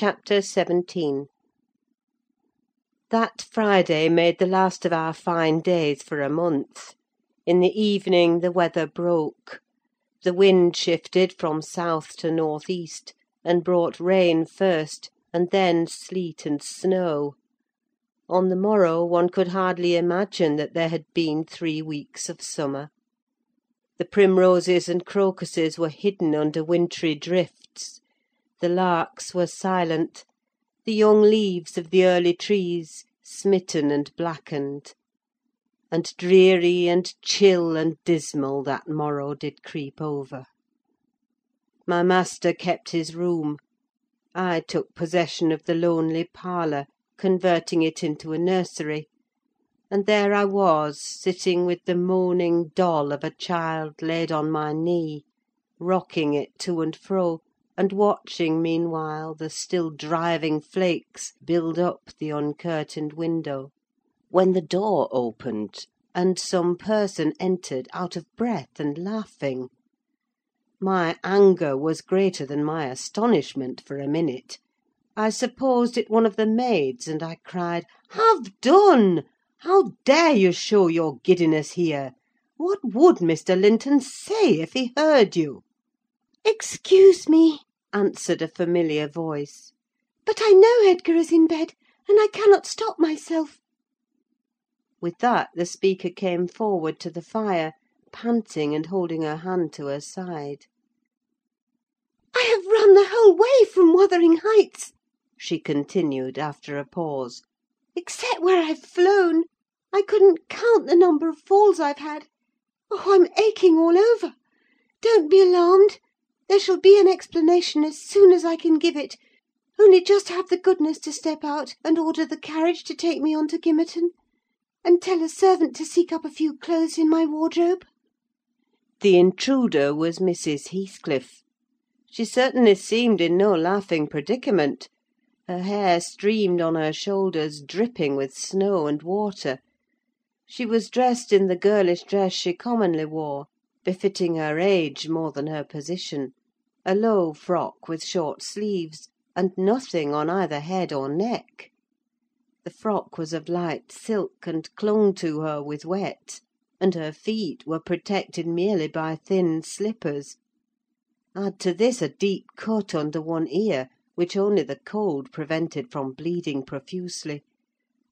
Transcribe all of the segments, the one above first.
CHAPTER XVII That Friday made the last of our fine days for a month. In the evening the weather broke: the wind shifted from south to north east, and brought rain first, and then sleet and snow. On the morrow one could hardly imagine that there had been three weeks of summer. The primroses and crocuses were hidden under wintry drifts; the larks were silent; the young leaves of the early trees smitten and blackened; and dreary, and chill, and dismal that morrow did creep over. My master kept his room; I took possession of the lonely parlour, converting it into a nursery; and there I was, sitting with the moaning doll of a child laid on my knee, rocking it to and fro, and watching meanwhile the still driving flakes build up the uncurtained window, when the door opened, and some person entered out of breath and laughing. My anger was greater than my astonishment for a minute. I supposed it one of the maids, and I cried—"Have done! How dare you show your giddiness here? What would Mr. Linton say if he heard you?" "Excuse me," answered a familiar voice, "but I know Edgar is in bed, and I cannot stop myself." With that the speaker came forward to the fire, panting, and holding her hand to her side. "I have run the whole way from Wuthering Heights," she continued, after a pause, "except where I've flown. I couldn't count the number of falls I've had. Oh, I'm aching all over! Don't be alarmed: there shall be an explanation as soon as I can give it: only just have the goodness to step out, and order the carriage to take me on to Gimmerton; and tell a servant to seek up a few clothes in my wardrobe." The intruder was Mrs. Heathcliff. She certainly seemed in no laughing predicament: her hair streamed on her shoulders, dripping with snow and water. She was dressed in the girlish dress she commonly wore, befitting her age more than her position: a low frock with short sleeves, and nothing on either head or neck. The frock was of light silk, and clung to her with wet, and her feet were protected merely by thin slippers. Add to this a deep cut under one ear, which only the cold prevented from bleeding profusely;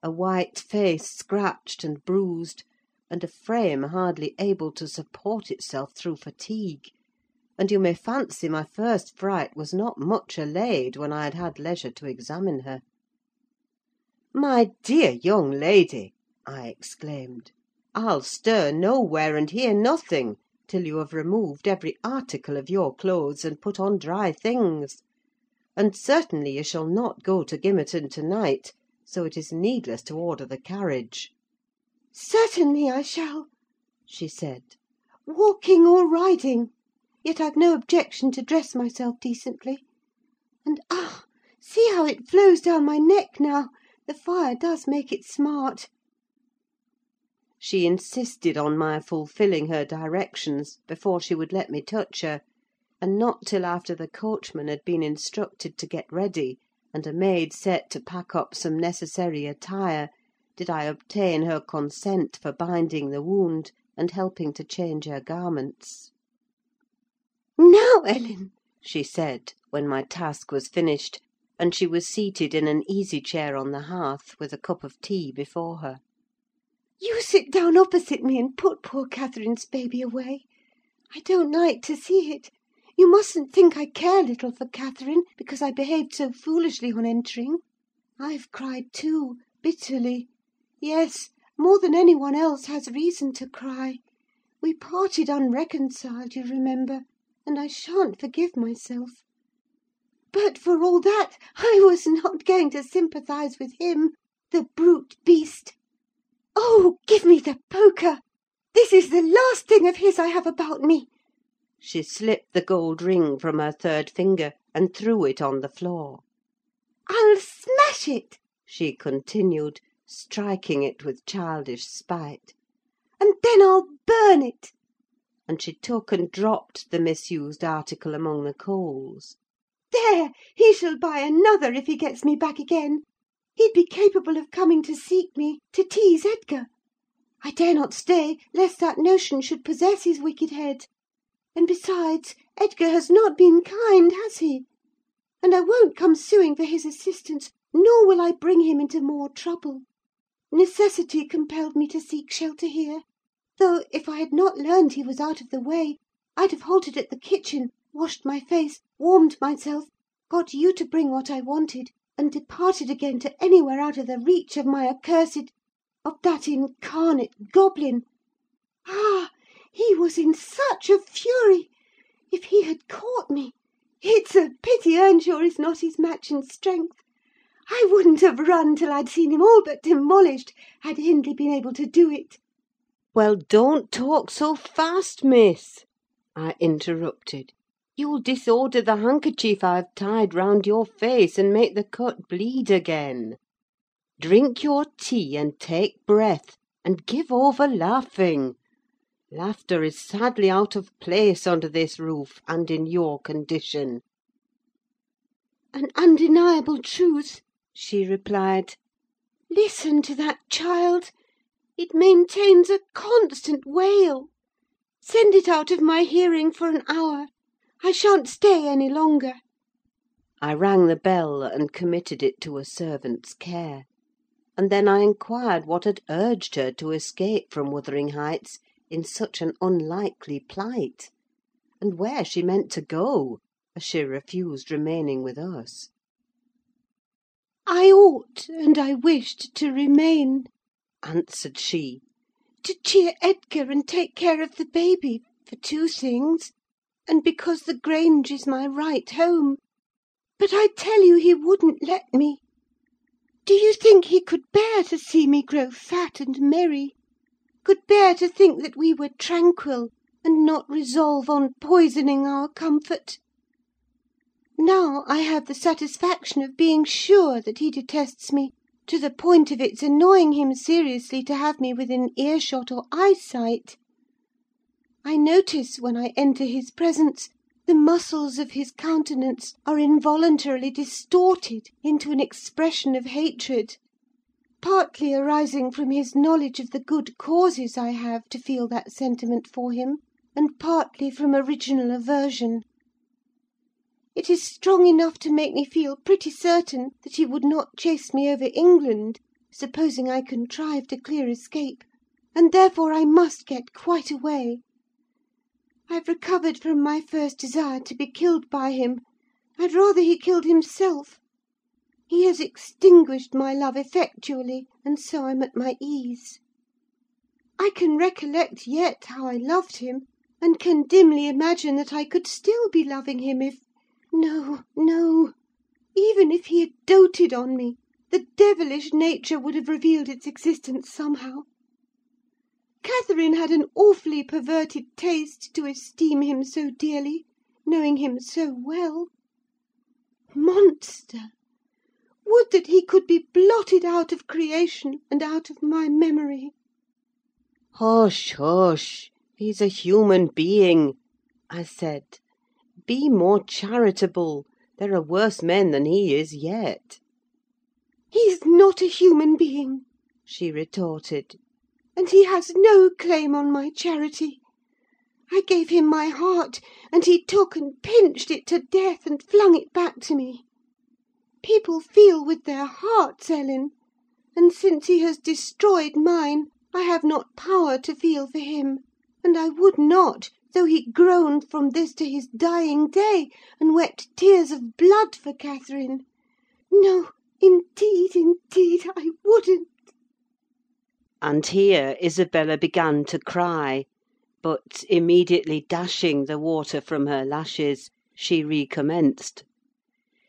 a white face scratched and bruised, and a frame hardly able to support itself through fatigue; and you may fancy my first fright was not much allayed when I had had leisure to examine her. "My dear young lady," I exclaimed, "I'll stir nowhere, and hear nothing, till you have removed every article of your clothes, and put on dry things. And certainly you shall not go to Gimmerton to night, so it is needless to order the carriage." "Certainly I shall," she said, "walking or riding: yet I've no objection to dress myself decently. And, ah! see how it flows down my neck now: the fire does make it smart." She insisted on my fulfilling her directions before she would let me touch her; and not till after the coachman had been instructed to get ready, and a maid set to pack up some necessary attire, did I obtain her consent for binding the wound, and helping to change her garments. "Now, Ellen," she said, when my task was finished, and she was seated in an easy chair on the hearth, with a cup of tea before her, "you sit down opposite me, and put poor Catherine's baby away. I don't like to see it. You mustn't think I care little for Catherine, because I behaved so foolishly on entering. I've cried too, bitterly: yes, more than any one else has reason to cry. We parted unreconciled, you remember, and I shan't forgive myself. But, for all that, I was not going to sympathise with him, the brute beast! Oh, give me the poker! This is the last thing of his I have about me!" She slipped the gold ring from her third finger, and threw it on the floor. "I'll smash it!" she continued, striking it with childish spite. "And then I'll burn it!" And she took and dropped the misused article among the coals. There! he shall buy another if he gets me back again. He'd be capable of coming to seek me, to tease Edgar. I dare not stay, lest that notion should possess his wicked head. And besides, Edgar has not been kind, has he? And I won't come suing for his assistance, nor will I bring him into more trouble. Necessity compelled me to seek shelter here; though, if I had not learned he was out of the way, I'd have halted at the kitchen, washed my face, warmed myself, got you to bring what I wanted, and departed again to anywhere out of the reach of my accursed—of that incarnate goblin. Ah! he was in such a fury! If he had caught me! It's a pity Earnshaw is not his match in strength. I wouldn't have run till I'd seen him all but demolished, had Hindley been able to do it." "Well, don't talk so fast, Miss," I interrupted. "You'll disorder the handkerchief I've tied round your face, and make the cut bleed again. Drink your tea, and take breath, and give over laughing. Laughter is sadly out of place under this roof, and in your condition." "An undeniable truth," she replied. "Listen to that child! It maintains a constant wail. Send it out of my hearing for an hour. I shan't stay any longer." I rang the bell, and committed it to a servant's care; and then I inquired what had urged her to escape from Wuthering Heights in such an unlikely plight, and where she meant to go, as she refused remaining with us. "I ought, and I wished, to remain," answered she, "to cheer Edgar and take care of the baby, for two things, and because the Grange is my right home; but I tell you he wouldn't let me. Do you think he could bear to see me grow fat and merry? could bear to think that we were tranquil, and not resolve on poisoning our comfort? Now I have the satisfaction of being sure that he detests me to the point of its annoying him seriously to have me within earshot or eyesight. I notice, when I enter his presence, the muscles of his countenance are involuntarily distorted into an expression of hatred partly arising from his knowledge of the good causes I have to feel that sentiment for him, and partly from original aversion. It is strong enough to make me feel pretty certain that he would not chase me over England, supposing I contrived a clear escape, and therefore I must get quite away. I've recovered from my first desire to be killed by him: I'd rather he killed himself. He has extinguished my love effectually, and so I'm at my ease. I can recollect yet how I loved him, and can dimly imagine that I could still be loving him if—no, no! even if he had doted on me, the devilish nature would have revealed its existence somehow. Catherine had an awfully perverted taste to esteem him so dearly, knowing him so well. Monster! Would that he could be blotted out of creation, and out of my memory!" "Hush, hush! He's a human being," I said. "Be more charitable: there are worse men than he is yet." "He's not a human being," she retorted, "and he has no claim on my charity. I gave him my heart, and he took and pinched it to death, and flung it back to me. People feel with their hearts, Ellen; and since he has destroyed mine, I have not power to feel for him; and I would not, though he groaned from this to his dying day, and wept tears of blood for Catherine. No, indeed, indeed, I wouldn't!" And here Isabella began to cry; but, immediately dashing the water from her lashes, she recommenced.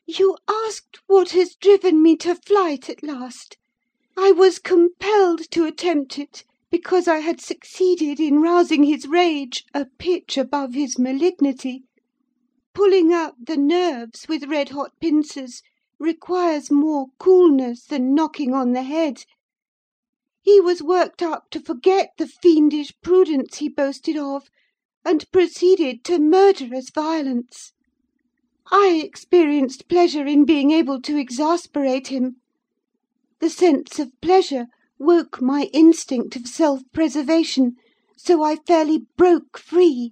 You asked what has driven me to flight at last. I was compelled to attempt it, because I had succeeded in rousing his rage a pitch above his malignity. Pulling out the nerves with red hot pincers requires more coolness than knocking on the head. He was worked up to forget the fiendish prudence he boasted of, and proceeded to murderous violence. I experienced pleasure in being able to exasperate him. The sense of pleasure woke my instinct of self preservation, so I fairly broke free;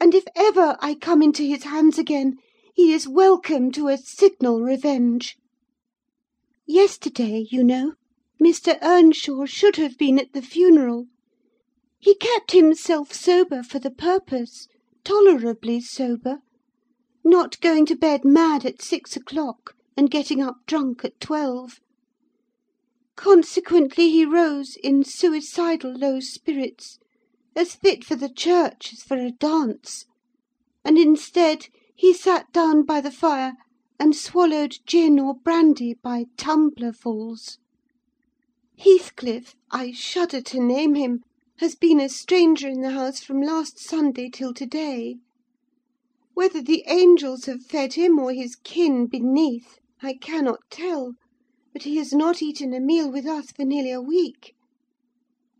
and if ever I come into his hands again, he is welcome to a signal revenge. Yesterday, you know, Mr. Earnshaw should have been at the funeral. He kept himself sober for the purpose, tolerably sober; not going to bed mad at six o'clock, and getting up drunk at twelve. Consequently he rose in suicidal low spirits, as fit for the church as for a dance; and instead, he sat down by the fire and swallowed gin or brandy by tumblerfuls. Heathcliff (I shudder to name him) has been a stranger in the house from last Sunday till to day. Whether the angels have fed him, or his kin beneath, I cannot tell; but he has not eaten a meal with us for nearly a week.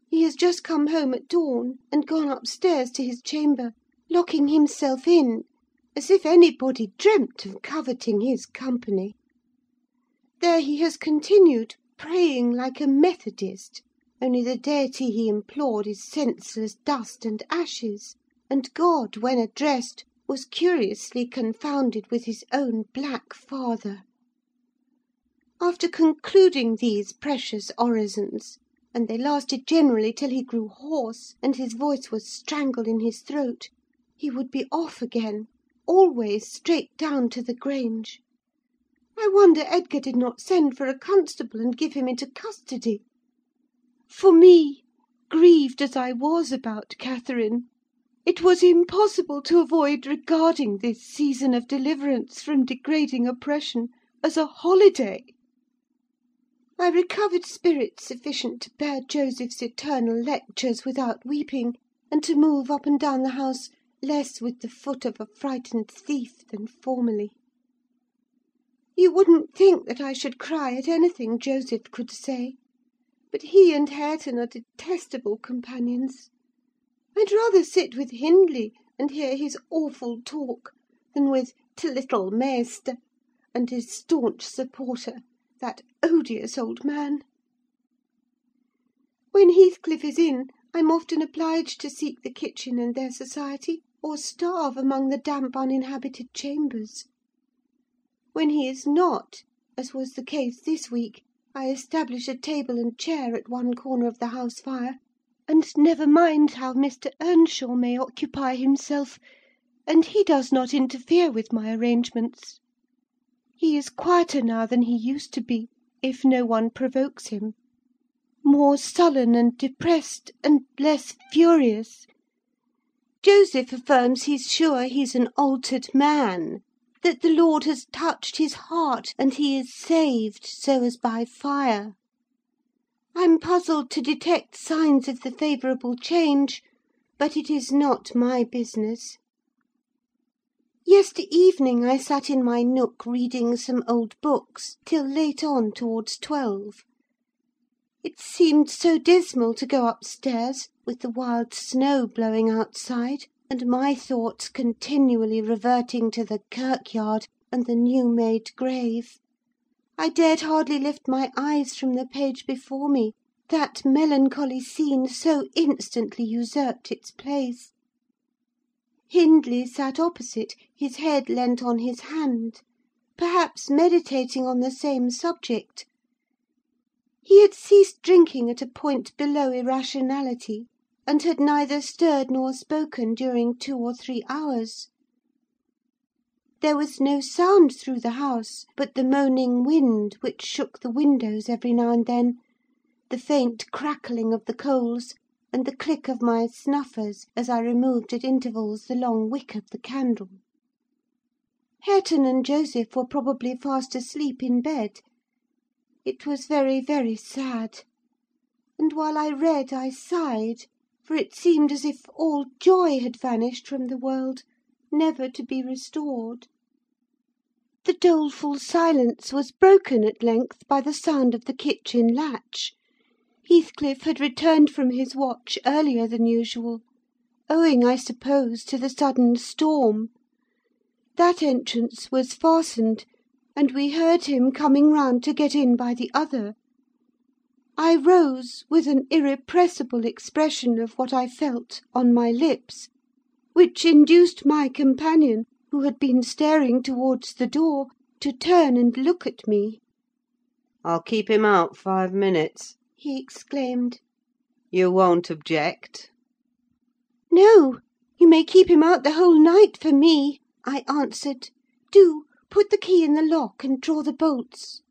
He has just come home at dawn, and gone upstairs to his chamber, locking himself in, as if anybody dreamt of coveting his company. There he has continued, praying like a Methodist, only the deity he implored is senseless dust and ashes, and God, when addressed, was curiously confounded with his own black father. After concluding these precious orisons, and they lasted generally till he grew hoarse, and his voice was strangled in his throat, he would be off again, always straight down to the Grange. I wonder Edgar did not send for a constable and give him into custody. For me, grieved as I was about Catherine, it was impossible to avoid regarding this season of deliverance from degrading oppression as a holiday. I recovered spirits sufficient to bear Joseph's eternal lectures without weeping, and to move up and down the house less with the foot of a frightened thief than formerly. You wouldn't think that I should cry at anything Joseph could say; but he and Hareton are detestable companions. I'd rather sit with Hindley, and hear his awful talk, than with t' little maister, and his staunch supporter, that odious old man. When Heathcliff is in, I'm often obliged to seek the kitchen and their society, or starve among the damp uninhabited chambers. When he is not, as was the case this week, I establish a table and chair at one corner of the house fire, and never mind how Mr. Earnshaw may occupy himself, and he does not interfere with my arrangements. He is quieter now than he used to be, if no one provokes him; more sullen and depressed, and less furious. Joseph affirms he's sure he's an altered man; that the Lord has touched his heart, and he is saved, so as by fire. I'm puzzled to detect signs of the favourable change, but it is not my business. Yester evening I sat in my nook reading some old books till late on towards twelve. It seemed so dismal to go upstairs, with the wild snow blowing outside, and my thoughts continually reverting to the kirkyard and the new made grave. I dared hardly lift my eyes from the page before me, that melancholy scene so instantly usurped its place. Hindley sat opposite, his head leant on his hand, perhaps meditating on the same subject. He had ceased drinking at a point below irrationality, and had neither stirred nor spoken during two or three hours. There was no sound through the house but the moaning wind which shook the windows every now and then, the faint crackling of the coals, and the click of my snuffers as I removed at intervals the long wick of the candle. Hareton and Joseph were probably fast asleep in bed. It was very, very sad; and while I read I sighed, for it seemed as if all joy had vanished from the world, never to be restored. The doleful silence was broken at length by the sound of the kitchen latch. Heathcliff had returned from his watch earlier than usual, owing, I suppose, to the sudden storm. That entrance was fastened, and we heard him coming round to get in by the other. I rose, with an irrepressible expression of what I felt on my lips, which induced my companion, who had been staring towards the door, to turn and look at me. "I'll keep him out five minutes," he exclaimed. "You won't object?" "No, you may keep him out the whole night for me," I answered. "Do put the key in the lock, and draw the bolts."